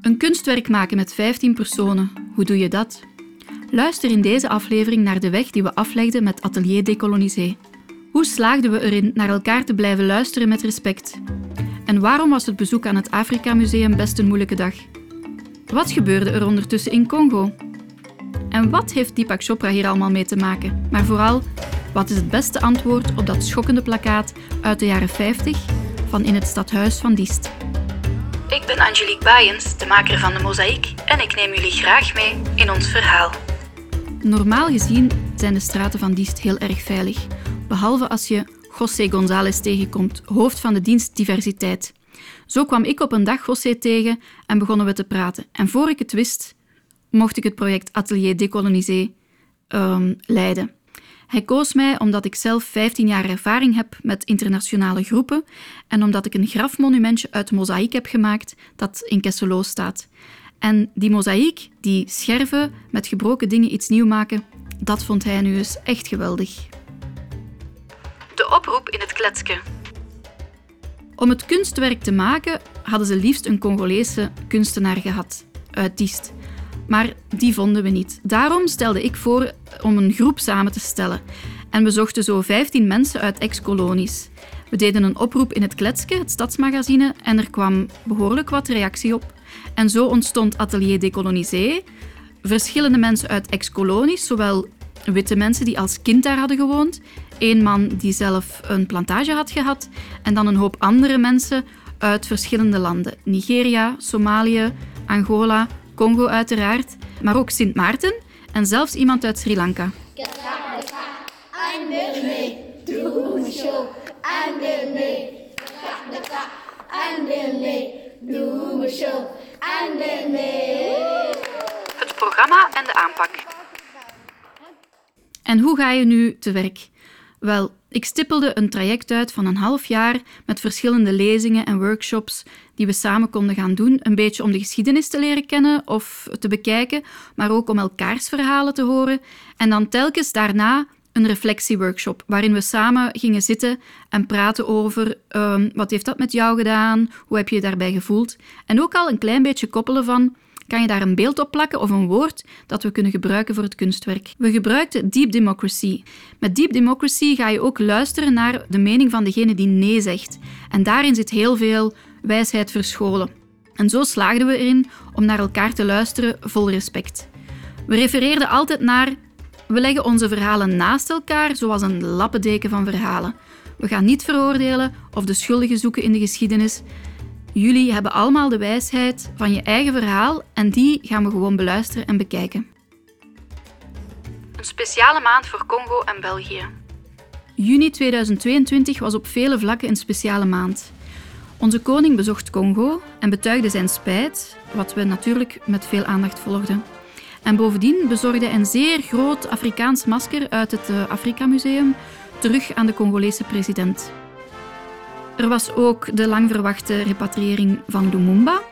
Een kunstwerk maken met 15 personen, hoe doe je dat? Luister in deze aflevering naar de weg die we aflegden met Atelier Décolonisé. Hoe slaagden we erin naar elkaar te blijven luisteren met respect? En waarom was het bezoek aan het Afrika Museum best een moeilijke dag? Wat gebeurde er ondertussen in Congo? En wat heeft Deepak Chopra hier allemaal mee te maken? Maar vooral, wat is het beste antwoord op dat schokkende plakkaat uit de jaren 50 van in het stadhuis van Diest? Ik ben Angelique Baaiens, de maker van de mozaïek, en ik neem jullie graag mee in ons verhaal. Normaal gezien zijn de straten van Diest heel erg veilig, behalve als je José González tegenkomt, hoofd van de dienst diversiteit. Zo kwam ik op een dag José tegen en begonnen we te praten. En voor ik het wist, mocht ik het project Atelier Décolonisé um, leiden. Hij koos mij omdat ik zelf 15 jaar ervaring heb met internationale groepen en omdat ik een grafmonumentje uit mozaïek heb gemaakt dat in Kesselo staat. En die mozaïek, die scherven met gebroken dingen iets nieuw maken, dat vond hij nu eens echt geweldig. De oproep in het kletske. Om het kunstwerk te maken hadden ze liefst een Congolese kunstenaar gehad, uit Diest. Maar die vonden we niet. Daarom stelde ik voor om een groep samen te stellen. En we zochten zo 15 mensen uit ex-kolonies. We deden een oproep in het Kletske, het stadsmagazine, en er kwam behoorlijk wat reactie op. En zo ontstond Atelier Décolonisé. Verschillende mensen uit ex-kolonies, zowel witte mensen die als kind daar hadden gewoond, één man die zelf een plantage had gehad, en dan een hoop andere mensen uit verschillende landen. Nigeria, Somalië, Angola, Congo uiteraard, maar ook Sint Maarten en zelfs iemand uit Sri Lanka. Het programma en de aanpak. En hoe ga je nu te werk? Wel, ik stippelde een traject uit van een half jaar met verschillende lezingen en workshops die we samen konden gaan doen. Een beetje om de geschiedenis te leren kennen of te bekijken, maar ook om elkaars verhalen te horen. En dan telkens daarna een reflectieworkshop waarin we samen gingen zitten en praten over um, wat heeft dat met jou gedaan, hoe heb je je daarbij gevoeld. En ook al een klein beetje koppelen van kan je daar een beeld op plakken of een woord dat we kunnen gebruiken voor het kunstwerk. We gebruikten Deep Democracy. Met Deep Democracy ga je ook luisteren naar de mening van degene die nee zegt. En daarin zit heel veel wijsheid verscholen. En zo slaagden we erin om naar elkaar te luisteren vol respect. We refereerden altijd naar we leggen onze verhalen naast elkaar, zoals een lappendeken van verhalen. We gaan niet veroordelen of de schuldigen zoeken in de geschiedenis. Jullie hebben allemaal de wijsheid van je eigen verhaal en die gaan we gewoon beluisteren en bekijken. Een speciale maand voor Congo en België. Juni 2022 was op vele vlakken een speciale maand. Onze koning bezocht Congo en betuigde zijn spijt, wat we natuurlijk met veel aandacht volgden. En bovendien bezorgde hij een zeer groot Afrikaans masker uit het eh, Afrika Museum terug aan de Congolese president. Er was ook de lang verwachte repatriëring van Lumumba.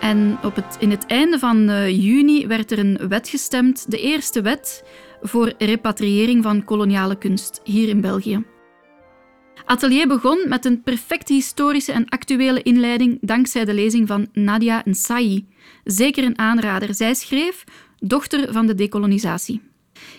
En op het, in het einde van uh, juni werd er een wet gestemd, de eerste wet voor repatriëring van koloniale kunst hier in België. Atelier begon met een perfecte historische en actuele inleiding dankzij de lezing van Nadia Nsai. Zeker een aanrader. Zij schreef Dochter van de dekolonisatie.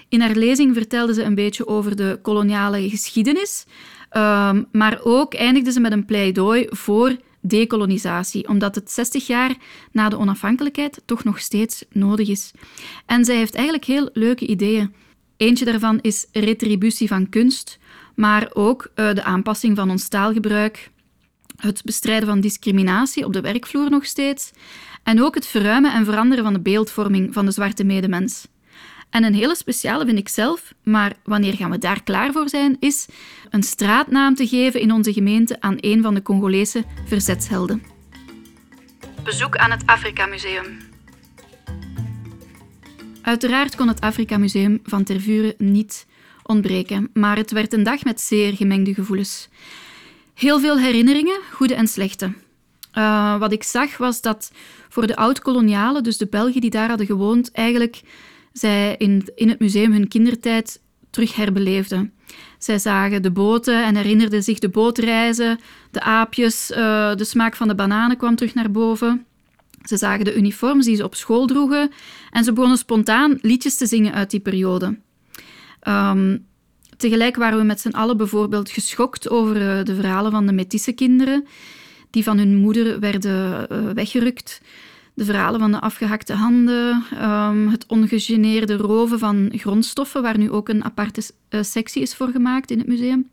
In haar lezing vertelde ze een beetje over de koloniale geschiedenis, um, maar ook eindigde ze met een pleidooi voor dekolonisatie, omdat het 60 jaar na de onafhankelijkheid toch nog steeds nodig is. En zij heeft eigenlijk heel leuke ideeën. Eentje daarvan is retributie van kunst, maar ook uh, de aanpassing van ons taalgebruik, het bestrijden van discriminatie op de werkvloer nog steeds, en ook het verruimen en veranderen van de beeldvorming van de zwarte medemens. En een hele speciale vind ik zelf, maar wanneer gaan we daar klaar voor zijn, is een straatnaam te geven in onze gemeente aan een van de Congolese verzetshelden. Bezoek aan het Afrika Museum. Uiteraard kon het Afrika Museum van Tervuren niet ontbreken, maar het werd een dag met zeer gemengde gevoelens. Heel veel herinneringen, goede en slechte. Uh, wat ik zag was dat voor de oud-kolonialen, dus de Belgen die daar hadden gewoond, eigenlijk zij in, in het museum hun kindertijd terug herbeleefden. Zij zagen de boten en herinnerden zich de bootreizen, de aapjes, uh, de smaak van de bananen kwam terug naar boven. Ze zagen de uniforms die ze op school droegen en ze begonnen spontaan liedjes te zingen uit die periode. Ehm, tegelijk waren we met z'n allen bijvoorbeeld geschokt over uh, de verhalen van de metisse kinderen die van hun moeder werden uh, weggerukt. De verhalen van de afgehakte handen, um, het ongegeneerde roven van grondstoffen, waar nu ook een aparte uh, sectie is voor gemaakt in het museum.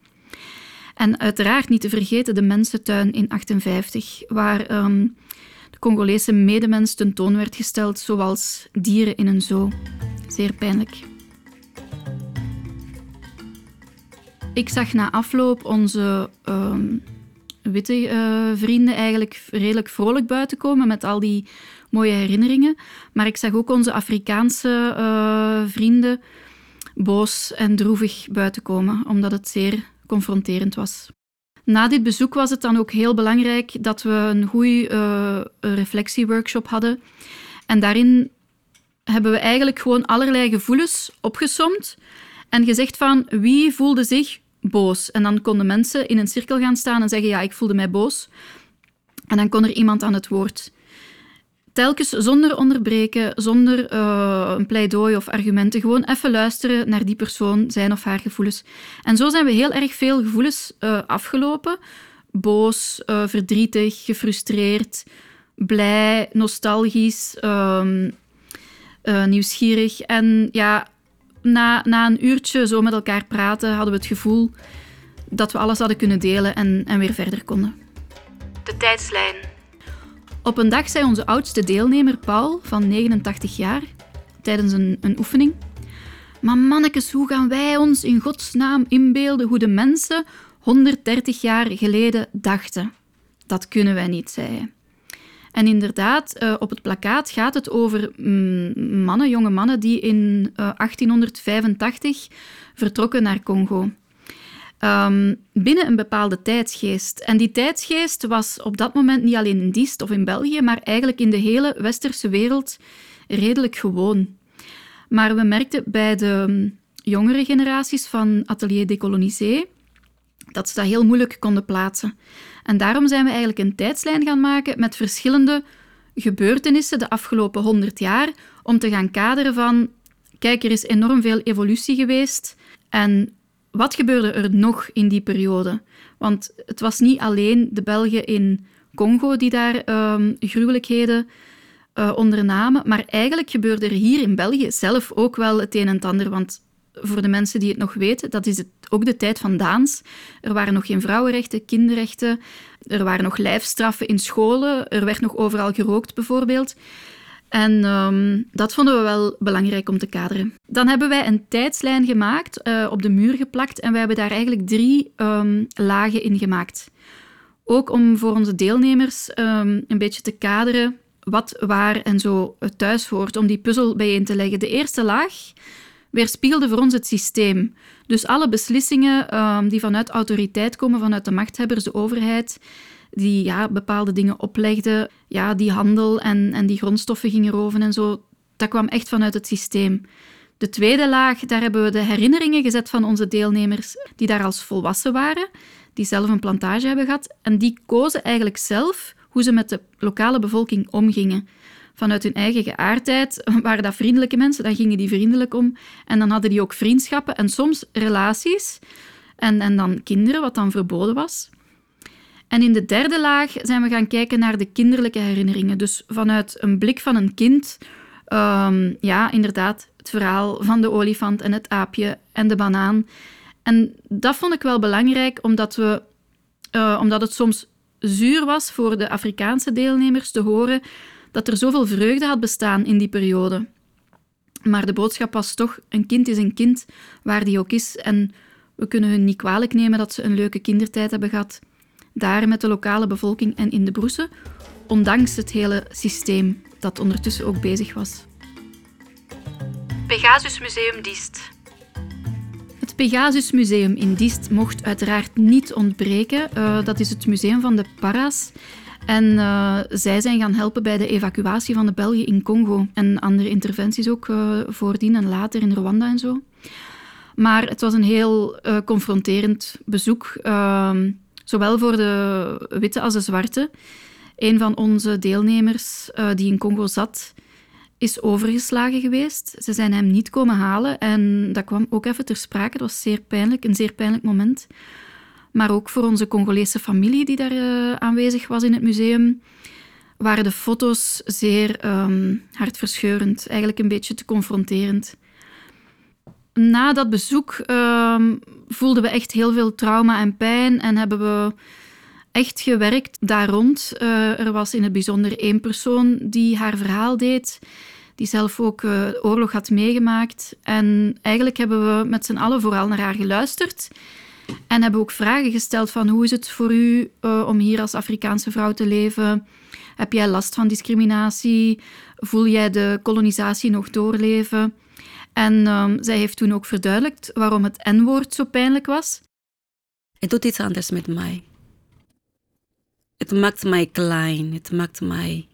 En uiteraard niet te vergeten de mensentuin in 58, waar um, de Congolese medemens tentoon werd gesteld, zoals dieren in een zoo. Zeer pijnlijk. Ik zag na afloop onze um, witte uh, vrienden eigenlijk redelijk vrolijk buiten komen met al die mooie herinneringen. Maar ik zag ook onze Afrikaanse uh, vrienden boos en droevig buiten komen, omdat het zeer confronterend was. Na dit bezoek was het dan ook heel belangrijk dat we een goede uh, reflectieworkshop hadden. En daarin hebben we eigenlijk gewoon allerlei gevoelens opgesomd en gezegd van wie voelde zich boos. En dan konden mensen in een cirkel gaan staan en zeggen ja, ik voelde mij boos. En dan kon er iemand aan het woord. Telkens zonder onderbreken, zonder uh, een pleidooi of argumenten, gewoon even luisteren naar die persoon, zijn of haar gevoelens. En zo zijn we heel erg veel gevoelens uh, afgelopen. Boos, uh, verdrietig, gefrustreerd, blij, nostalgisch, ehm, nieuwsgierig. En ja, na, na een uurtje zo met elkaar praten, hadden we het gevoel dat we alles hadden kunnen delen en, en weer verder konden. De tijdslijn. Op een dag zei onze oudste deelnemer, Paul, van 89 jaar, tijdens een, een oefening: Maar mannekes, hoe gaan wij ons in godsnaam inbeelden hoe de mensen 130 jaar geleden dachten? Dat kunnen wij niet, zei hij. En inderdaad, uh, op het plakkaat gaat het over mm, mannen, jonge mannen, die in uh, 1885 vertrokken naar Congo. Um, binnen een bepaalde tijdsgeest. En die tijdsgeest was op dat moment niet alleen in Diest of in België, maar eigenlijk in de hele westerse wereld redelijk gewoon. Maar we merkten bij de jongere generaties van Atelier Décolonisé dat ze dat heel moeilijk konden plaatsen. En daarom zijn we eigenlijk een tijdslijn gaan maken met verschillende gebeurtenissen de afgelopen honderd jaar, om te gaan kaderen van, kijk, er is enorm veel evolutie geweest en wat gebeurde er nog in die periode? Want het was niet alleen de Belgen in Congo die daar um, gruwelijkheden uh, ondernamen, maar eigenlijk gebeurde er hier in België zelf ook wel het een en ander. Want voor de mensen die het nog weten, dat is het, ook de tijd van Daans. Er waren nog geen vrouwenrechten, kinderrechten, er waren nog lijfstraffen in scholen, er werd nog overal gerookt bijvoorbeeld. En um, dat vonden we wel belangrijk om te kaderen. Dan hebben wij een tijdslijn gemaakt, uh, op de muur geplakt, en wij hebben daar eigenlijk drie um, lagen in gemaakt. Ook om voor onze deelnemers um, een beetje te kaderen wat, waar en zo thuis hoort, om die puzzel bijeen te leggen. De eerste laag weerspiegelde voor ons het systeem. Dus alle beslissingen die vanuit autoriteit komen, vanuit de machthebbers, de overheid, die ja, bepaalde dingen oplegden, ja, die handel en, en die grondstoffen gingen roven en zo, dat kwam echt vanuit het systeem. De tweede laag, daar hebben we de herinneringen gezet van onze deelnemers die daar als volwassen waren, die zelf een plantage hebben gehad. En die kozen eigenlijk zelf hoe ze met de lokale bevolking omgingen vanuit hun eigen geaardheid waren dat vriendelijke mensen, dan gingen die vriendelijk om. En dan hadden die ook vriendschappen en soms relaties. En, en dan kinderen, wat dan verboden was. En in de derde laag zijn we gaan kijken naar de kinderlijke herinneringen. Dus vanuit een blik van een kind, um, ja, inderdaad, het verhaal van de olifant en het aapje en de banaan. En dat vond ik wel belangrijk, omdat, we, uh, omdat het soms zuur was voor de Afrikaanse deelnemers te horen dat er zoveel vreugde had bestaan in die periode. Maar de boodschap was toch: een kind is een kind, waar die ook is. En we kunnen hun niet kwalijk nemen dat ze een leuke kindertijd hebben gehad. Daar met de lokale bevolking en in de broesen, ondanks het hele systeem dat ondertussen ook bezig was. Pegasus Museum Diest. Het Pegasus Museum in Diest mocht uiteraard niet ontbreken. Uh, dat is het museum van de Para's. En uh, zij zijn gaan helpen bij de evacuatie van de Belgen in Congo en andere interventies ook uh, voordien en later in Rwanda en zo. Maar het was een heel confronterend bezoek, ehm, zowel voor de witte als de zwarte. Een van onze deelnemers uh, die in Congo zat, is overgeslagen geweest. Ze zijn hem niet komen halen en dat kwam ook even ter sprake. Het was zeer pijnlijk, een zeer pijnlijk moment. Maar ook voor onze Congolese familie die daar uh, aanwezig was in het museum, waren de foto's zeer um, hartverscheurend, eigenlijk een beetje te confronterend. Na dat bezoek um, voelden we echt heel veel trauma en pijn en hebben we echt gewerkt daar rond. Uh, er was in het bijzonder één persoon die haar verhaal deed, die zelf ook uh, oorlog had meegemaakt. En eigenlijk hebben we met z'n allen vooral naar haar geluisterd. En hebben ook vragen gesteld van hoe is het voor u uh, om hier als Afrikaanse vrouw te leven? Heb jij last van discriminatie? Voel jij de kolonisatie nog doorleven? En um, zij heeft toen ook verduidelijkt waarom het N-woord zo pijnlijk was. Het doet iets anders met mij. Het maakt mij klein. Het maakt mij.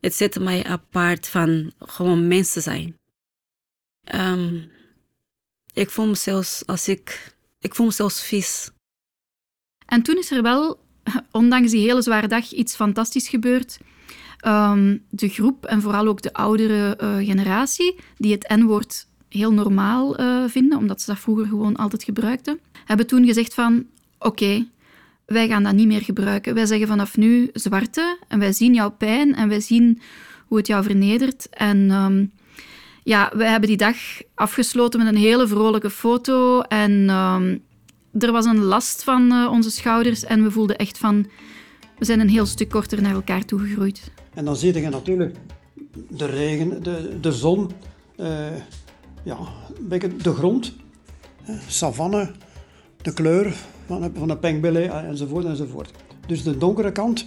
Het zet mij apart van gewoon mensen zijn. Um, ik voel me zelfs als ik. Ik voel me zelfs vies. En toen is er wel, ondanks die hele zware dag, iets fantastisch gebeurd. Um, de groep en vooral ook de oudere uh, generatie, die het N-woord heel normaal uh, vinden, omdat ze dat vroeger gewoon altijd gebruikten, hebben toen gezegd van oké, wij gaan dat niet meer gebruiken. Wij zeggen vanaf nu zwarte en wij zien jouw pijn en wij zien hoe het jou vernedert. En um, ja, wij hebben die dag afgesloten met een hele vrolijke foto en um, er was een last van uh, onze schouders en we voelden echt van we zijn een heel stuk korter naar elkaar toegegroeid. En dan zie je natuurlijk de regen, de, de zon, uh, ja, de grond, savanne, de kleur van, van een pengbillet enzovoort enzovoort. Dus de donkere kant,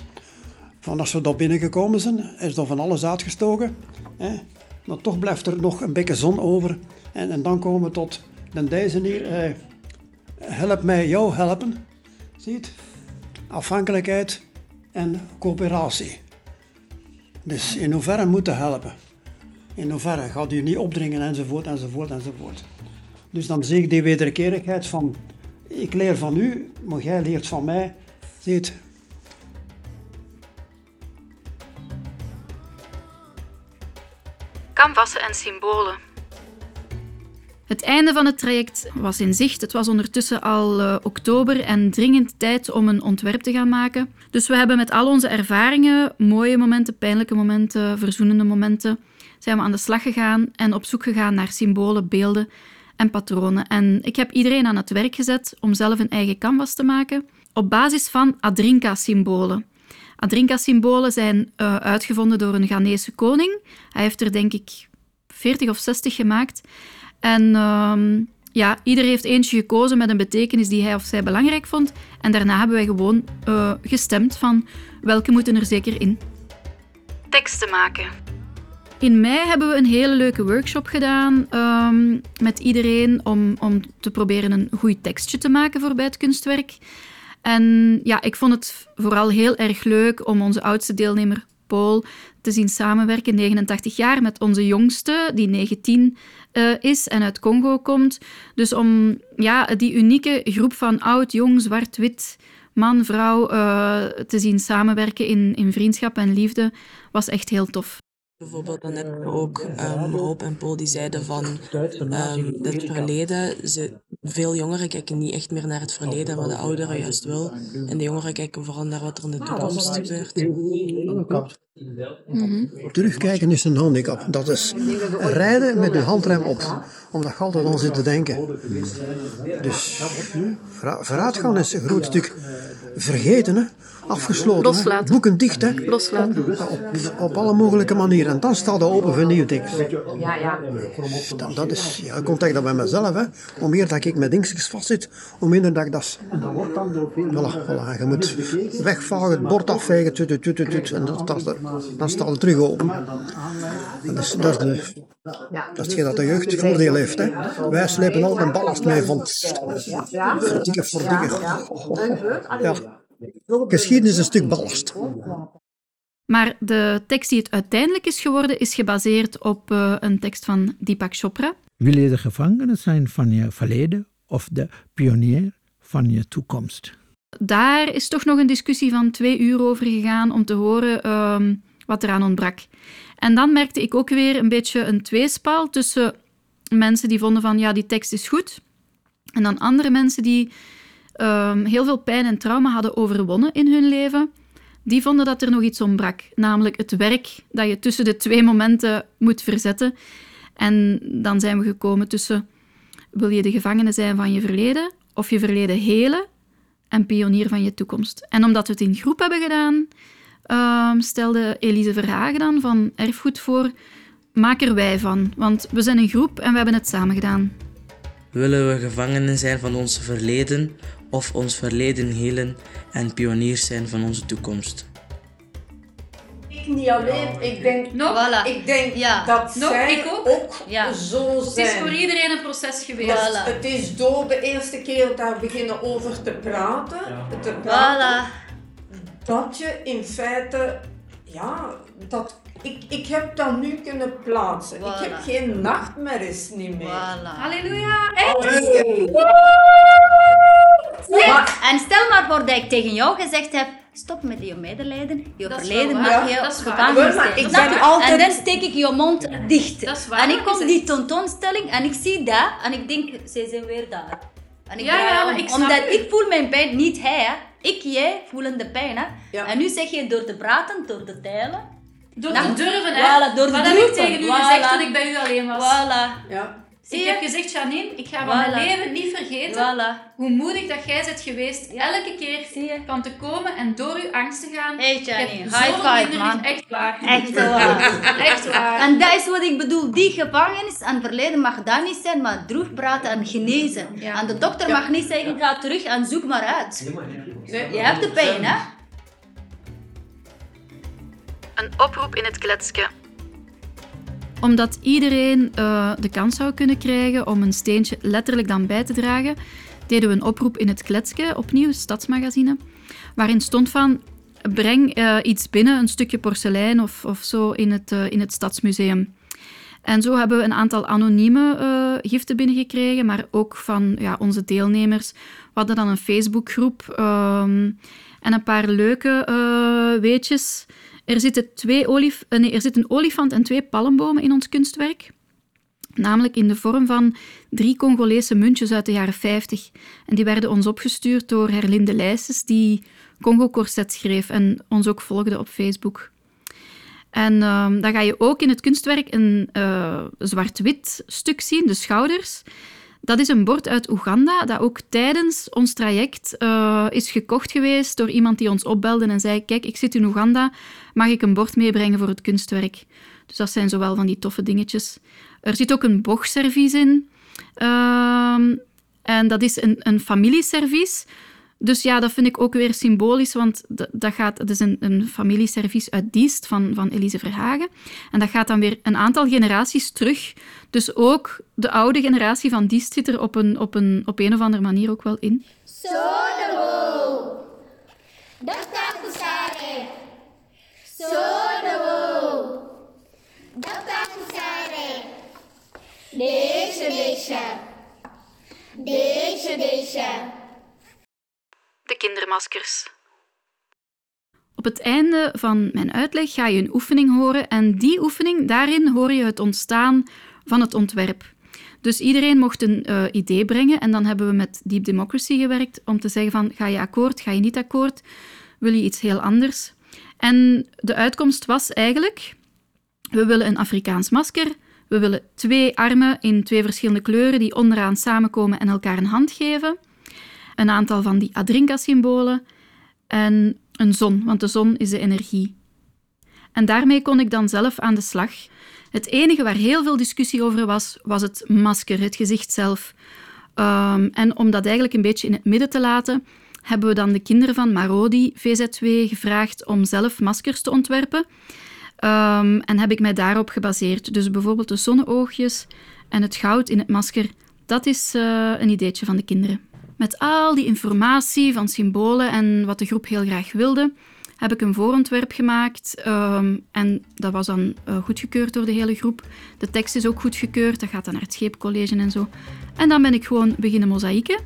van als we daar binnengekomen zijn, is er van alles uitgestoken. Hè. Maar toch blijft er nog een beetje zon over. En, en dan komen we tot de deze hier. Eh, help mij jou helpen. Ziet? Afhankelijkheid en coöperatie. Dus in hoeverre moeten helpen? In hoeverre gaat u niet opdringen enzovoort enzovoort enzovoort. Dus dan zie ik die wederkerigheid van ik leer van u, maar jij leert van mij. Ziet. Canvassen en symbolen. Het einde van het traject was in zicht. Het was ondertussen al uh, oktober en dringend tijd om een ontwerp te gaan maken. Dus we hebben met al onze ervaringen, mooie momenten, pijnlijke momenten, verzoenende momenten, zijn we aan de slag gegaan en op zoek gegaan naar symbolen, beelden en patronen. En ik heb iedereen aan het werk gezet om zelf een eigen canvas te maken op basis van Adrinka-symbolen. Adrinka-symbolen zijn uh, uitgevonden door een Ghanese koning. Hij heeft er denk ik 40 of 60 gemaakt. En uh, ja, ieder heeft eentje gekozen met een betekenis die hij of zij belangrijk vond. En daarna hebben wij gewoon uh, gestemd van welke moeten er zeker in. Teksten maken. In mei hebben we een hele leuke workshop gedaan um, met iedereen om, om te proberen een goed tekstje te maken voor bij het kunstwerk. En ja, ik vond het vooral heel erg leuk om onze oudste deelnemer Paul te zien samenwerken, 89 jaar, met onze jongste, die 19 uh, is en uit Congo komt. Dus om ja, die unieke groep van oud, jong, zwart, wit, man, vrouw uh, te zien samenwerken in, in vriendschap en liefde, was echt heel tof. Bijvoorbeeld dan heb ook um, Hoop en Paul die zeiden van um, het verleden. Ze, veel jongeren kijken niet echt meer naar het verleden, wat de ouderen juist wel. En de jongeren kijken vooral naar wat er in de toekomst gebeurt. Mm -hmm. Terugkijken is een handicap. Dat is rijden met de handrem op. Omdat je altijd aan zit te denken. Dus vooruitgaan is een groot stuk vergeten. Hè? afgesloten. Loslaten. Boeken dicht, hè? Loslaten. Op, op alle mogelijke manieren. En dan staat er open voor nieuwe dingen. Ja, ja. Dat, dat is, ja, ik ontdek dat bij mezelf, hè. Hoe meer dat ik met dingetjes vastzit, hoe minder dat ik dat... Voilà, voilà. Je moet wegvagen, het bord afvegen, tut, tut, tut, tut, en dat, dat, dan staat het terug open. Dat is, dat is, de, dat is hetgeen dat de jeugd voordeel heeft, hè. Wij slepen altijd een ballast mee van... Verdikken, verdikken. Ja. Geschiedenis is een stuk ballast. Maar de tekst die het uiteindelijk is geworden, is gebaseerd op uh, een tekst van Deepak Chopra. Wil je de gevangene zijn van je verleden of de pionier van je toekomst? Daar is toch nog een discussie van twee uur over gegaan om te horen ehm, wat eraan ontbrak. En dan merkte ik ook weer een beetje een tweespal tussen mensen die vonden van ja, die tekst is goed. En dan andere mensen die ehm, heel veel pijn en trauma hadden overwonnen in hun leven. Die vonden dat er nog iets ontbrak, namelijk het werk dat je tussen de twee momenten moet verzetten. En dan zijn we gekomen tussen wil je de gevangene zijn van je verleden of je verleden helen en pionier van je toekomst. En omdat we het in groep hebben gedaan, ehm, stelde Elise Verhagen dan van Erfgoed voor, maak er wij van. Want we zijn een groep en we hebben het samen gedaan. Willen we gevangenen zijn van ons verleden of ons verleden helen en pioniers zijn van onze toekomst? Ik niet alleen, ik denk, Nog? Voilà. ik denk Ja. dat Nog, zij ik ook. Ja. zo Het is zijn. voor iedereen een proces geweest. Voilà. Het is door de eerste keer daar beginnen over te praten, te praten Voilà. dat je in feite, ja, dat, ik, ik heb dat nu kunnen plaatsen. Ik heb geen nachtmerries niet meer. Voilà. Halleluja. En stel maar voor dat ik tegen jou gezegd heb, stop met je medelijden, je Dat verleden mag je gevangenis ik Snap ben je? altijd- En dan steek ik je mond dicht. Dat is waar en ik kom die tentoonstelling en ik zie dat en ik denk, zij zijn weer daar. En ik Ja, draai ja, om. maar ik snap Omdat u. ik voel mijn pijn, niet hij. Hè. Ik, jij voelen de pijn. Hè. Ja. En nu zeg je door te praten, door te teilen. Door Nou, te durven, hè. voilà, door te Wat heb ik durven. tegen u Voilà. gezegd toen ik bij u alleen was? Voilà. Ja. Ik Zie heb je? gezegd, Janine, ik ga van mijn leven niet vergeten Voilà. hoe moedig dat jij bent geweest. Elke keer Zie je? van te komen en door uw angst te gaan. Hey, Janine, high five, man. Echt waar. Echt waar. Echt waar. En dat is wat ik bedoel. Die gevangenis en verleden mag dat niet zijn, maar droeg praten en genezen. Ja. En de dokter mag niet zeggen, ga terug en zoek maar uit. Nee. Je hebt de pijn, hè? Een oproep in het kletske. Omdat iedereen eh, de kans zou kunnen krijgen om een steentje letterlijk dan bij te dragen, deden we een oproep in het Kletske, opnieuw, stadsmagazine, waarin stond van breng eh, iets binnen, een stukje porselein of, of zo, in het, eh, in het Stadsmuseum. En zo hebben we een aantal anonieme eh, giften binnengekregen, maar ook van ja, onze deelnemers. We hadden dan een Facebookgroep ehm, en een paar leuke weetjes. Er zitten, twee olif eh, er zit een olifant en twee palmbomen in ons kunstwerk. Namelijk in de vorm van drie Congolese muntjes uit de jaren 50. En die werden ons opgestuurd door Herlinde Leijsens, die Congo Corset schreef en ons ook volgde op Facebook. En ehm, dan ga je ook in het kunstwerk een eh, zwart-wit stuk zien, de schouders. Dat is een bord uit Oeganda, dat ook tijdens ons traject eh, is gekocht geweest door iemand die ons opbelde en zei: Kijk, ik zit in Oeganda, mag ik een bord meebrengen voor het kunstwerk? Dus dat zijn zowel van die toffe dingetjes. Er zit ook een bochservies in. Ehm, en dat is een, een familieservies. Dus ja, dat vind ik ook weer symbolisch, want dat, dat, gaat, dat is een, een familieservies uit Diest van, van Elise Verhagen. En dat gaat dan weer een aantal generaties terug. Dus ook de oude generatie van Diest zit er op een, op een, op een of andere manier ook wel in. Kusare. Sodo. Dr. Kusare. Deixa, deixa. Deixa, deixa. Kindermaskers. Op het einde van mijn uitleg ga je een oefening horen en die oefening, daarin hoor je het ontstaan van het ontwerp. Dus iedereen mocht een eh, idee brengen en dan hebben we met Deep Democracy gewerkt om te zeggen van ga je akkoord, ga je niet akkoord, wil je iets heel anders. En de uitkomst was eigenlijk, we willen een Afrikaans masker, we willen twee armen in twee verschillende kleuren die onderaan samenkomen en elkaar een hand geven, een aantal van die Adrinka-symbolen en een zon, want de zon is de energie. En daarmee kon ik dan zelf aan de slag. Het enige waar heel veel discussie over was, was het masker, het gezicht zelf. Ehm, en om dat eigenlijk een beetje in het midden te laten, hebben we dan de kinderen van Marodi VZW gevraagd om zelf maskers te ontwerpen. Ehm, en heb ik mij daarop gebaseerd. Dus bijvoorbeeld de zonneoogjes en het goud in het masker, dat is eh, een ideetje van de kinderen. Met al die informatie van symbolen en wat de groep heel graag wilde, heb ik een voorontwerp gemaakt. ehm, en dat was dan eh, goedgekeurd door de hele groep. De tekst is ook goedgekeurd, dat gaat dan naar het scheepcollege en zo. En dan ben ik gewoon beginnen mozaïeken.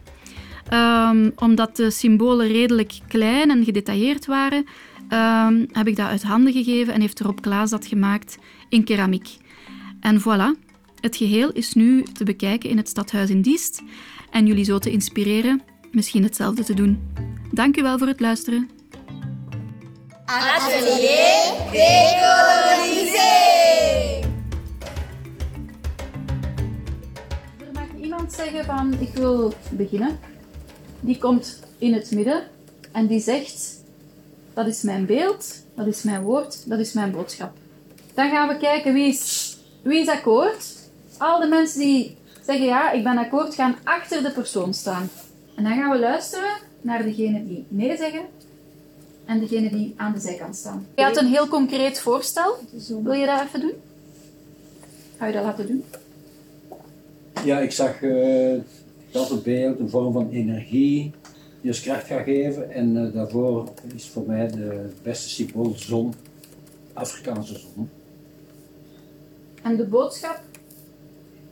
Ehm, omdat de symbolen redelijk klein en gedetailleerd waren, ehm, heb ik dat uit handen gegeven en heeft Rob Klaas dat gemaakt in keramiek. En voilà, het geheel is nu te bekijken in het stadhuis in Diest en jullie zo te inspireren misschien hetzelfde te doen. Dank u wel voor het luisteren. Atelier Decolonisé. Er mag iemand zeggen van ik wil beginnen. Die komt in het midden en die zegt dat is mijn beeld, dat is mijn woord, dat is mijn boodschap. Dan gaan we kijken wie is, wie is akkoord. Al de mensen die zeggen ja, ik ben akkoord, gaan achter de persoon staan. En dan gaan we luisteren naar degene die nee zeggen en degene die aan de zijkant staan. Je had een heel concreet voorstel. Wil je dat even doen? Ga je dat laten doen? Ja, ik zag eh, dat het beeld een vorm van energie die ons kracht gaat geven. En eh, daarvoor is voor mij de beste symbool zon, Afrikaanse zon. En de boodschap?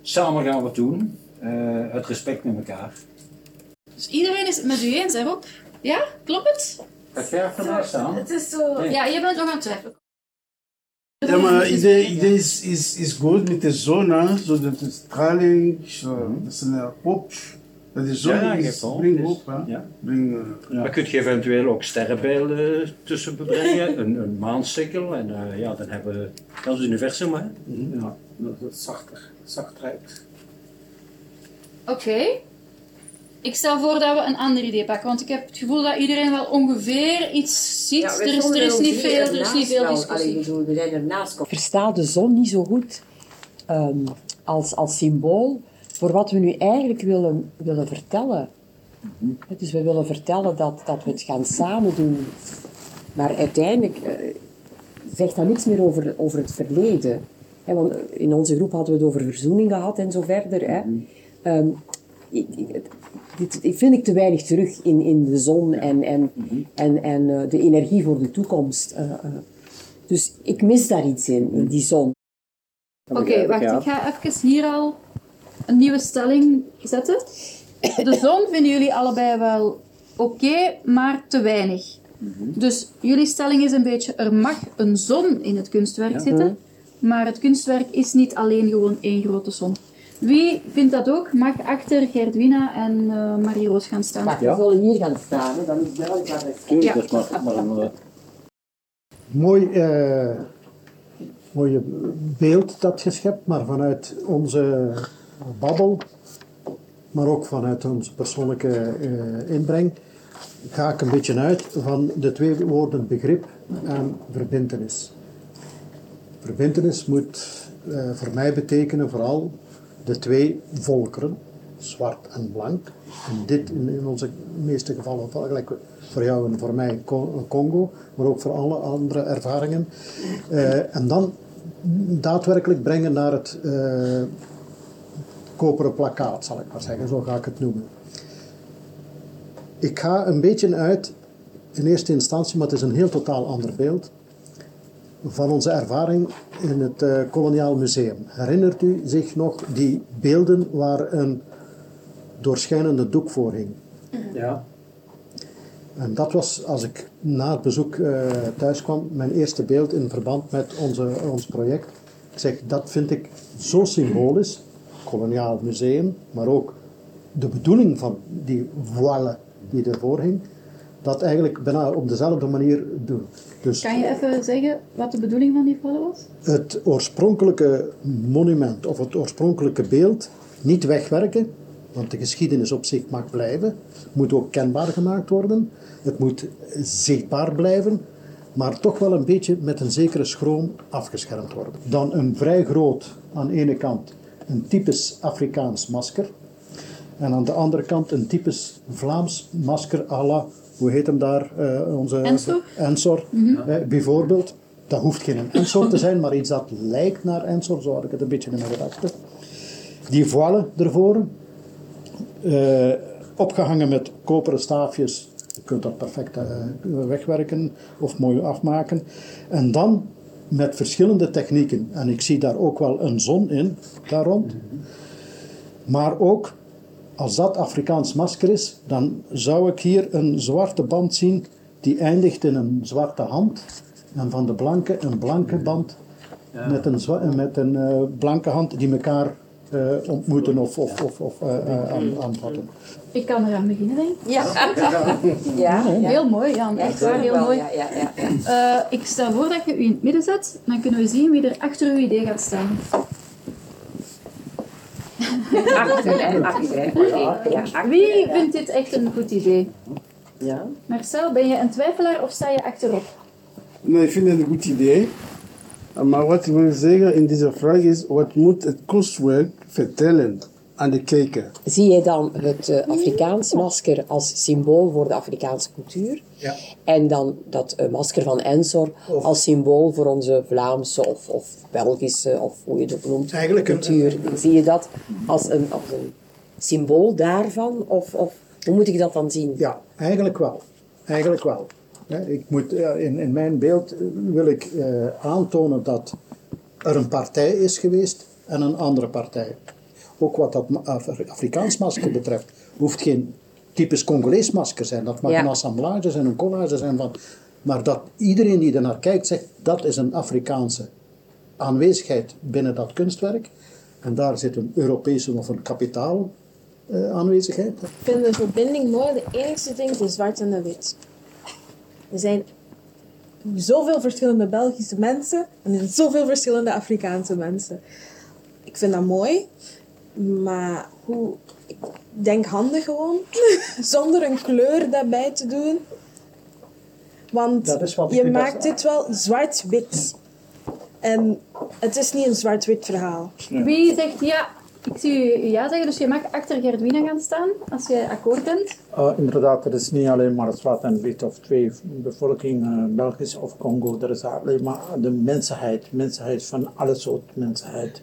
Samen gaan we het doen, eh, het respect met elkaar. Dus iedereen is het met u eens, hè Rob? Ja? Klopt het? Gaat jij mij staan? Het is zo... Nee. Ja, je bent nog aan het twijfelen. Ja, maar idee, idee is, is, is goed met de zon, hè? zo dat de straling, zo, dat is een hoop. Dat Ja, is, Dus. Hè? ja. Brengt, eh, Maar kun je eventueel ook sterrenbeelden tussen brengen, een, een maansikkel en eh, ja, dan hebben we dat is het universum. Hè? Ja, dat is zachter. Oké. Ik stel voor dat we een ander idee pakken, want ik heb het gevoel dat iedereen wel ongeveer iets ziet. Ja, er, is, er, niet veel, er is niet veel. Allee, discussie. bedoel, we zijn ernaast. Ik versta de zon niet zo goed ehm, als, als symbool voor wat we nu eigenlijk willen, willen vertellen. Dus we willen vertellen dat, dat we het gaan samen doen. Maar uiteindelijk eh, zegt dat niks meer over, over het verleden. Hè, want in onze groep hadden we het over verzoening gehad en zo verder. Hè. Ehm, ik, ik- dit, vind ik te weinig terug in, in de zon en, en, en, en eh, de energie voor de toekomst. eh, eh. Dus ik mis daar iets in, in die zon. Oké, wacht. Ik ga even hier al een nieuwe stelling zetten. De zon vinden jullie allebei wel oké, maar te weinig. Dus jullie stelling is een beetje, er mag een zon in het kunstwerk Ja. zitten, maar het kunstwerk is niet alleen gewoon één grote zon. Wie vindt dat ook? Mag achter Gerdwina en eh Marie-Roos gaan staan? Maar we zullen hier gaan staan, hè, dan is duidelijk waar. Ja. Dat is maar, maar een, eh, Mooi, eh, mooie beeld dat je schept, maar vanuit onze babbel, maar ook vanuit onze persoonlijke eh, inbreng, ga ik een beetje uit van de twee woorden begrip en verbintenis. Verbintenis moet eh, voor mij betekenen vooral de twee volkeren, zwart en blank. En dit in, onze meeste gevallen, gelijk voor jou en voor mij Congo, maar ook voor alle andere ervaringen. Eh, en dan daadwerkelijk brengen naar het eh, koperen plakkaat, zal ik maar zeggen, zo ga ik het noemen. Ik ga een beetje uit, in eerste instantie, maar het is een heel totaal ander beeld, van onze ervaring in het eh, Koloniaal Museum. Herinnert u zich nog die beelden waar een doorschijnende doek voor hing? ja. En dat was, als ik na het bezoek eh, thuis kwam, mijn eerste beeld in verband met onze, ons project. Ik zeg, dat vind ik zo symbolisch, koloniaal museum, maar ook de bedoeling van die voile die ervoor hing, dat eigenlijk bijna op dezelfde manier doen. Dus Kan je even zeggen wat de bedoeling van die foto was? het oorspronkelijke monument of het oorspronkelijke beeld niet wegwerken, want de geschiedenis op zich mag blijven, moet ook kenbaar gemaakt worden, het moet zichtbaar blijven, maar toch wel een beetje met een zekere schroom afgeschermd worden. Dan een vrij groot, aan de ene kant, een typisch Afrikaans masker, en aan de andere kant een typisch Vlaams masker à la, hoe heet hem daar? eh, onze, Ensor? Ensor, eh, bijvoorbeeld. Dat hoeft geen Ensor te zijn, maar iets dat lijkt naar Ensor, zo had ik het een beetje in mijn gedachten. Die voile ervoor, eh, opgehangen met koperen staafjes. Je kunt dat perfect eh, wegwerken of mooi afmaken. En dan met verschillende technieken. En ik zie daar ook wel een zon in, daar rond. Maar ook Als dat Afrikaans masker is, dan zou ik hier een zwarte band zien die eindigt in een zwarte hand. En van de blanke een blanke band met een, zwa- met een eh, blanke hand die elkaar eh, ontmoeten of, of, of, of eh, eh, aan, aanvatten. Ik kan eraan beginnen, denk ik. Ja. Ja, ja. Heel mooi, Jan. Echt waar, heel mooi. ja, ja, ja. Eh, ik stel voor dat je u in het midden zet. Dan kunnen we zien wie er achter uw idee gaat staan. Achter, hè, ja, Wie vindt dit echt een goed idee? Ja. Marcel, ben je een twijfelaar of sta je achterop? Nee, ik vind het een goed idee. Maar wat ik wil zeggen in deze vraag is, wat moet het kunstwerk vertellen aan de kijker? Zie je dan het eh, Afrikaans masker als symbool voor de Afrikaanse cultuur? Ja. En dan dat eh, masker van Ensor als symbool voor onze Vlaamse of, of Belgische, of hoe je het noemt, Eigenlijk een- cultuur. Zie je dat als een, als een symbool daarvan? Of, of hoe moet ik dat dan zien? Ja, eigenlijk wel. Eigenlijk wel. Ik moet, eh, in, in mijn beeld wil ik aantonen dat er een partij is geweest en een andere partij. Ook wat dat Afrikaans masker betreft, hoeft geen typisch Congolees masker zijn. Dat mag Ja. een assemblage zijn, een collage zijn van. Maar dat iedereen die ernaar kijkt zegt dat is een Afrikaanse aanwezigheid binnen dat kunstwerk. En daar zit een Europese of een kapitaal eh, aanwezigheid. Ik vind de verbinding mooi. De enigste ding is de zwart en de wit. Er zijn zoveel verschillende Belgische mensen en er zijn zoveel verschillende Afrikaanse mensen. Ik vind dat mooi, maar hoe, ik denk handen gewoon, zonder een kleur daarbij te doen. Want je maakt dit wel zwart-wit. En het is niet een zwart-wit verhaal. Wie zegt ja? Ik zie u ja zeggen, dus je mag achter Gerdwina gaan staan als jij akkoord bent. Uh, inderdaad, er is niet alleen maar zwart en wit of twee bevolking, uh, Belgisch of Congo. Er is alleen maar de mensheid, mensheid van alle soort mensheid.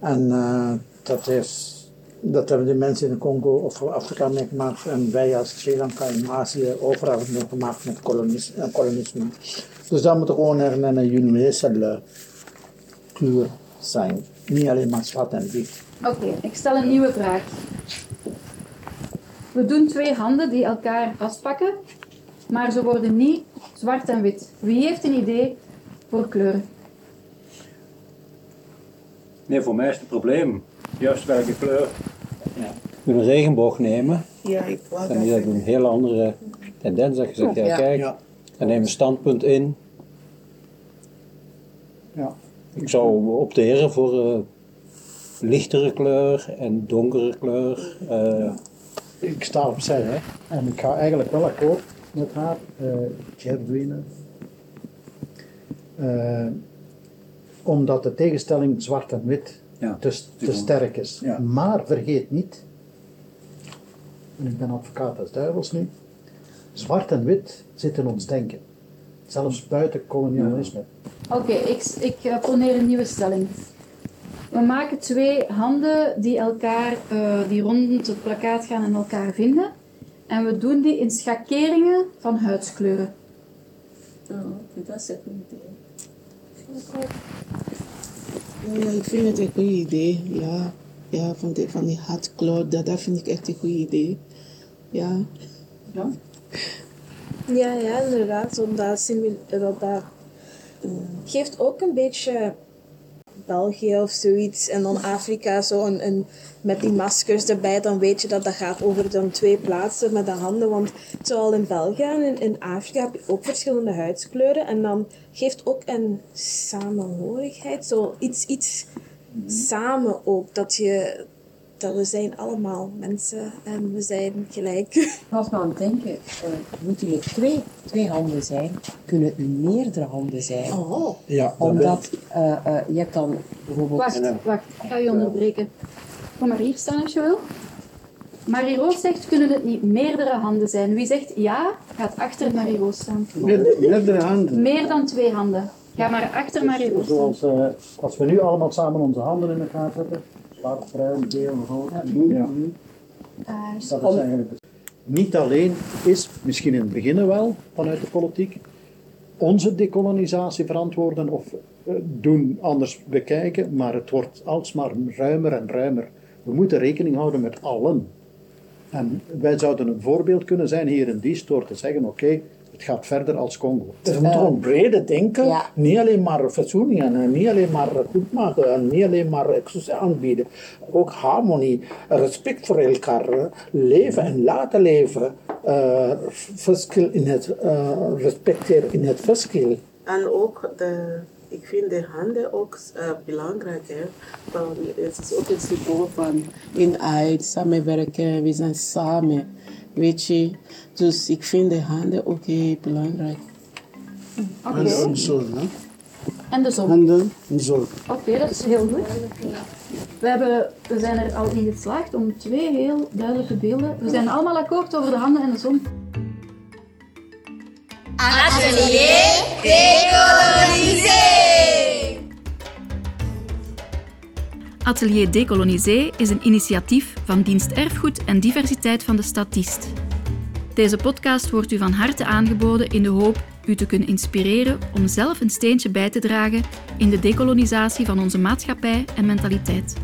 En uh, dat, heeft, dat hebben de mensen in Congo of Afrika meegemaakt en wij als Sri Lanka en Azië overal meegemaakt met kolonis, uh, kolonisme. Dus daar moet gewoon er een universele kleur zijn. Niet alleen maar zwart en wit. Oké, ik stel een nieuwe vraag. We doen twee handen die elkaar vastpakken, maar ze worden niet zwart en wit. Wie heeft een idee voor kleuren? Nee, voor mij is het probleem juist welke kleur. Ja. Je moet een regenboog nemen, Ja, ik wou dan is dat een hele andere tendens. Dat je zegt, ja, Ja. kijk, dan neem een standpunt in. Ja. Ik zou opteren voor eh, lichtere kleur en donkere kleur. eh, ik sta opzij hè. en ik ga eigenlijk wel akkoord met haar, uh, Gerdwine. Eh, omdat de tegenstelling zwart en wit Ja, te, te sterk is. Maar vergeet niet, en ik ben advocaat des duivels nu, zwart en wit zit in ons denken. Zelfs buiten kolonialisme. Oké, ik, ik poneer een nieuwe stelling. We maken twee handen die elkaar, eh, die rond het plakkaat gaan en elkaar vinden. En we doen die in schakeringen van huidskleuren. Oh, dat is een goed idee. Ja, ik vind het een goed idee. Ja, ja van, die, van die hatkleur, dat, dat vind ik echt een goed idee. Ja. Ja, ja, inderdaad. Omdat dat, dat eh, geeft ook een beetje België of zoiets. En dan Afrika, zo een, een, met die maskers erbij. Dan weet je dat dat gaat over dan twee plaatsen met de handen. Want zowel in België en in, in Afrika heb je ook verschillende huidskleuren. En dan geeft ook een samenhorigheid. Zo iets, iets samen ook. Dat je... Dat we zijn allemaal mensen en we zijn gelijk. Ik was me aan het denken, uh, moeten er twee, twee handen zijn? Kunnen er meerdere handen zijn? Oh. Ja, Omdat uh, uh, je hebt dan bijvoorbeeld... Wacht, wacht. Ik ga je onderbreken. Kom maar hier staan als je wil. Marie Roos zegt, kunnen het niet meerdere handen zijn? Wie zegt ja, gaat achter Marie Roos staan. Meerdere handen. Meer dan twee handen. Ga maar achter Marie Roos staan. Zoals uh, als we nu allemaal samen onze handen in elkaar zetten. Zwart, bruin, geel, rood. Ja. Dat is eigenlijk het. Niet alleen is, misschien in het begin wel, vanuit de politiek, onze decolonisatie verantwoorden of uh, doen anders bekijken, maar het wordt alsmaar ruimer en ruimer. We moeten rekening houden met allen. En wij zouden een voorbeeld kunnen zijn hier in Diest door te zeggen, oké, het gaat verder als Congo. Dus we moeten gewoon breder denken. Niet alleen maar verzoening en niet alleen maar goed maken en niet alleen maar excuses aanbieden. Ook harmonie, respect voor elkaar, leven en laten leven. Uh, verschil in het, uh, respecteren in het verschil. En ook de, ik vind de handen ook uh, belangrijk. Hè? Van, het is ook een symbool van eenheid, samenwerken, we zijn samen. Weet je, dus ik vind de handen ook heel belangrijk. Okay. En de zon, hè? En de zon. Handen en zon. Oké, okay, dat is heel goed. We, hebben, we zijn er al in geslaagd om twee heel duidelijke beelden. We zijn allemaal akkoord over de handen en de zon. Atelier Decolonisé! Atelier Decolonisé is een initiatief van Dienst Erfgoed en Diversiteit van de Stad Diest. Deze podcast wordt u van harte aangeboden in de hoop u te kunnen inspireren om zelf een steentje bij te dragen in de decolonisatie van onze maatschappij en mentaliteit.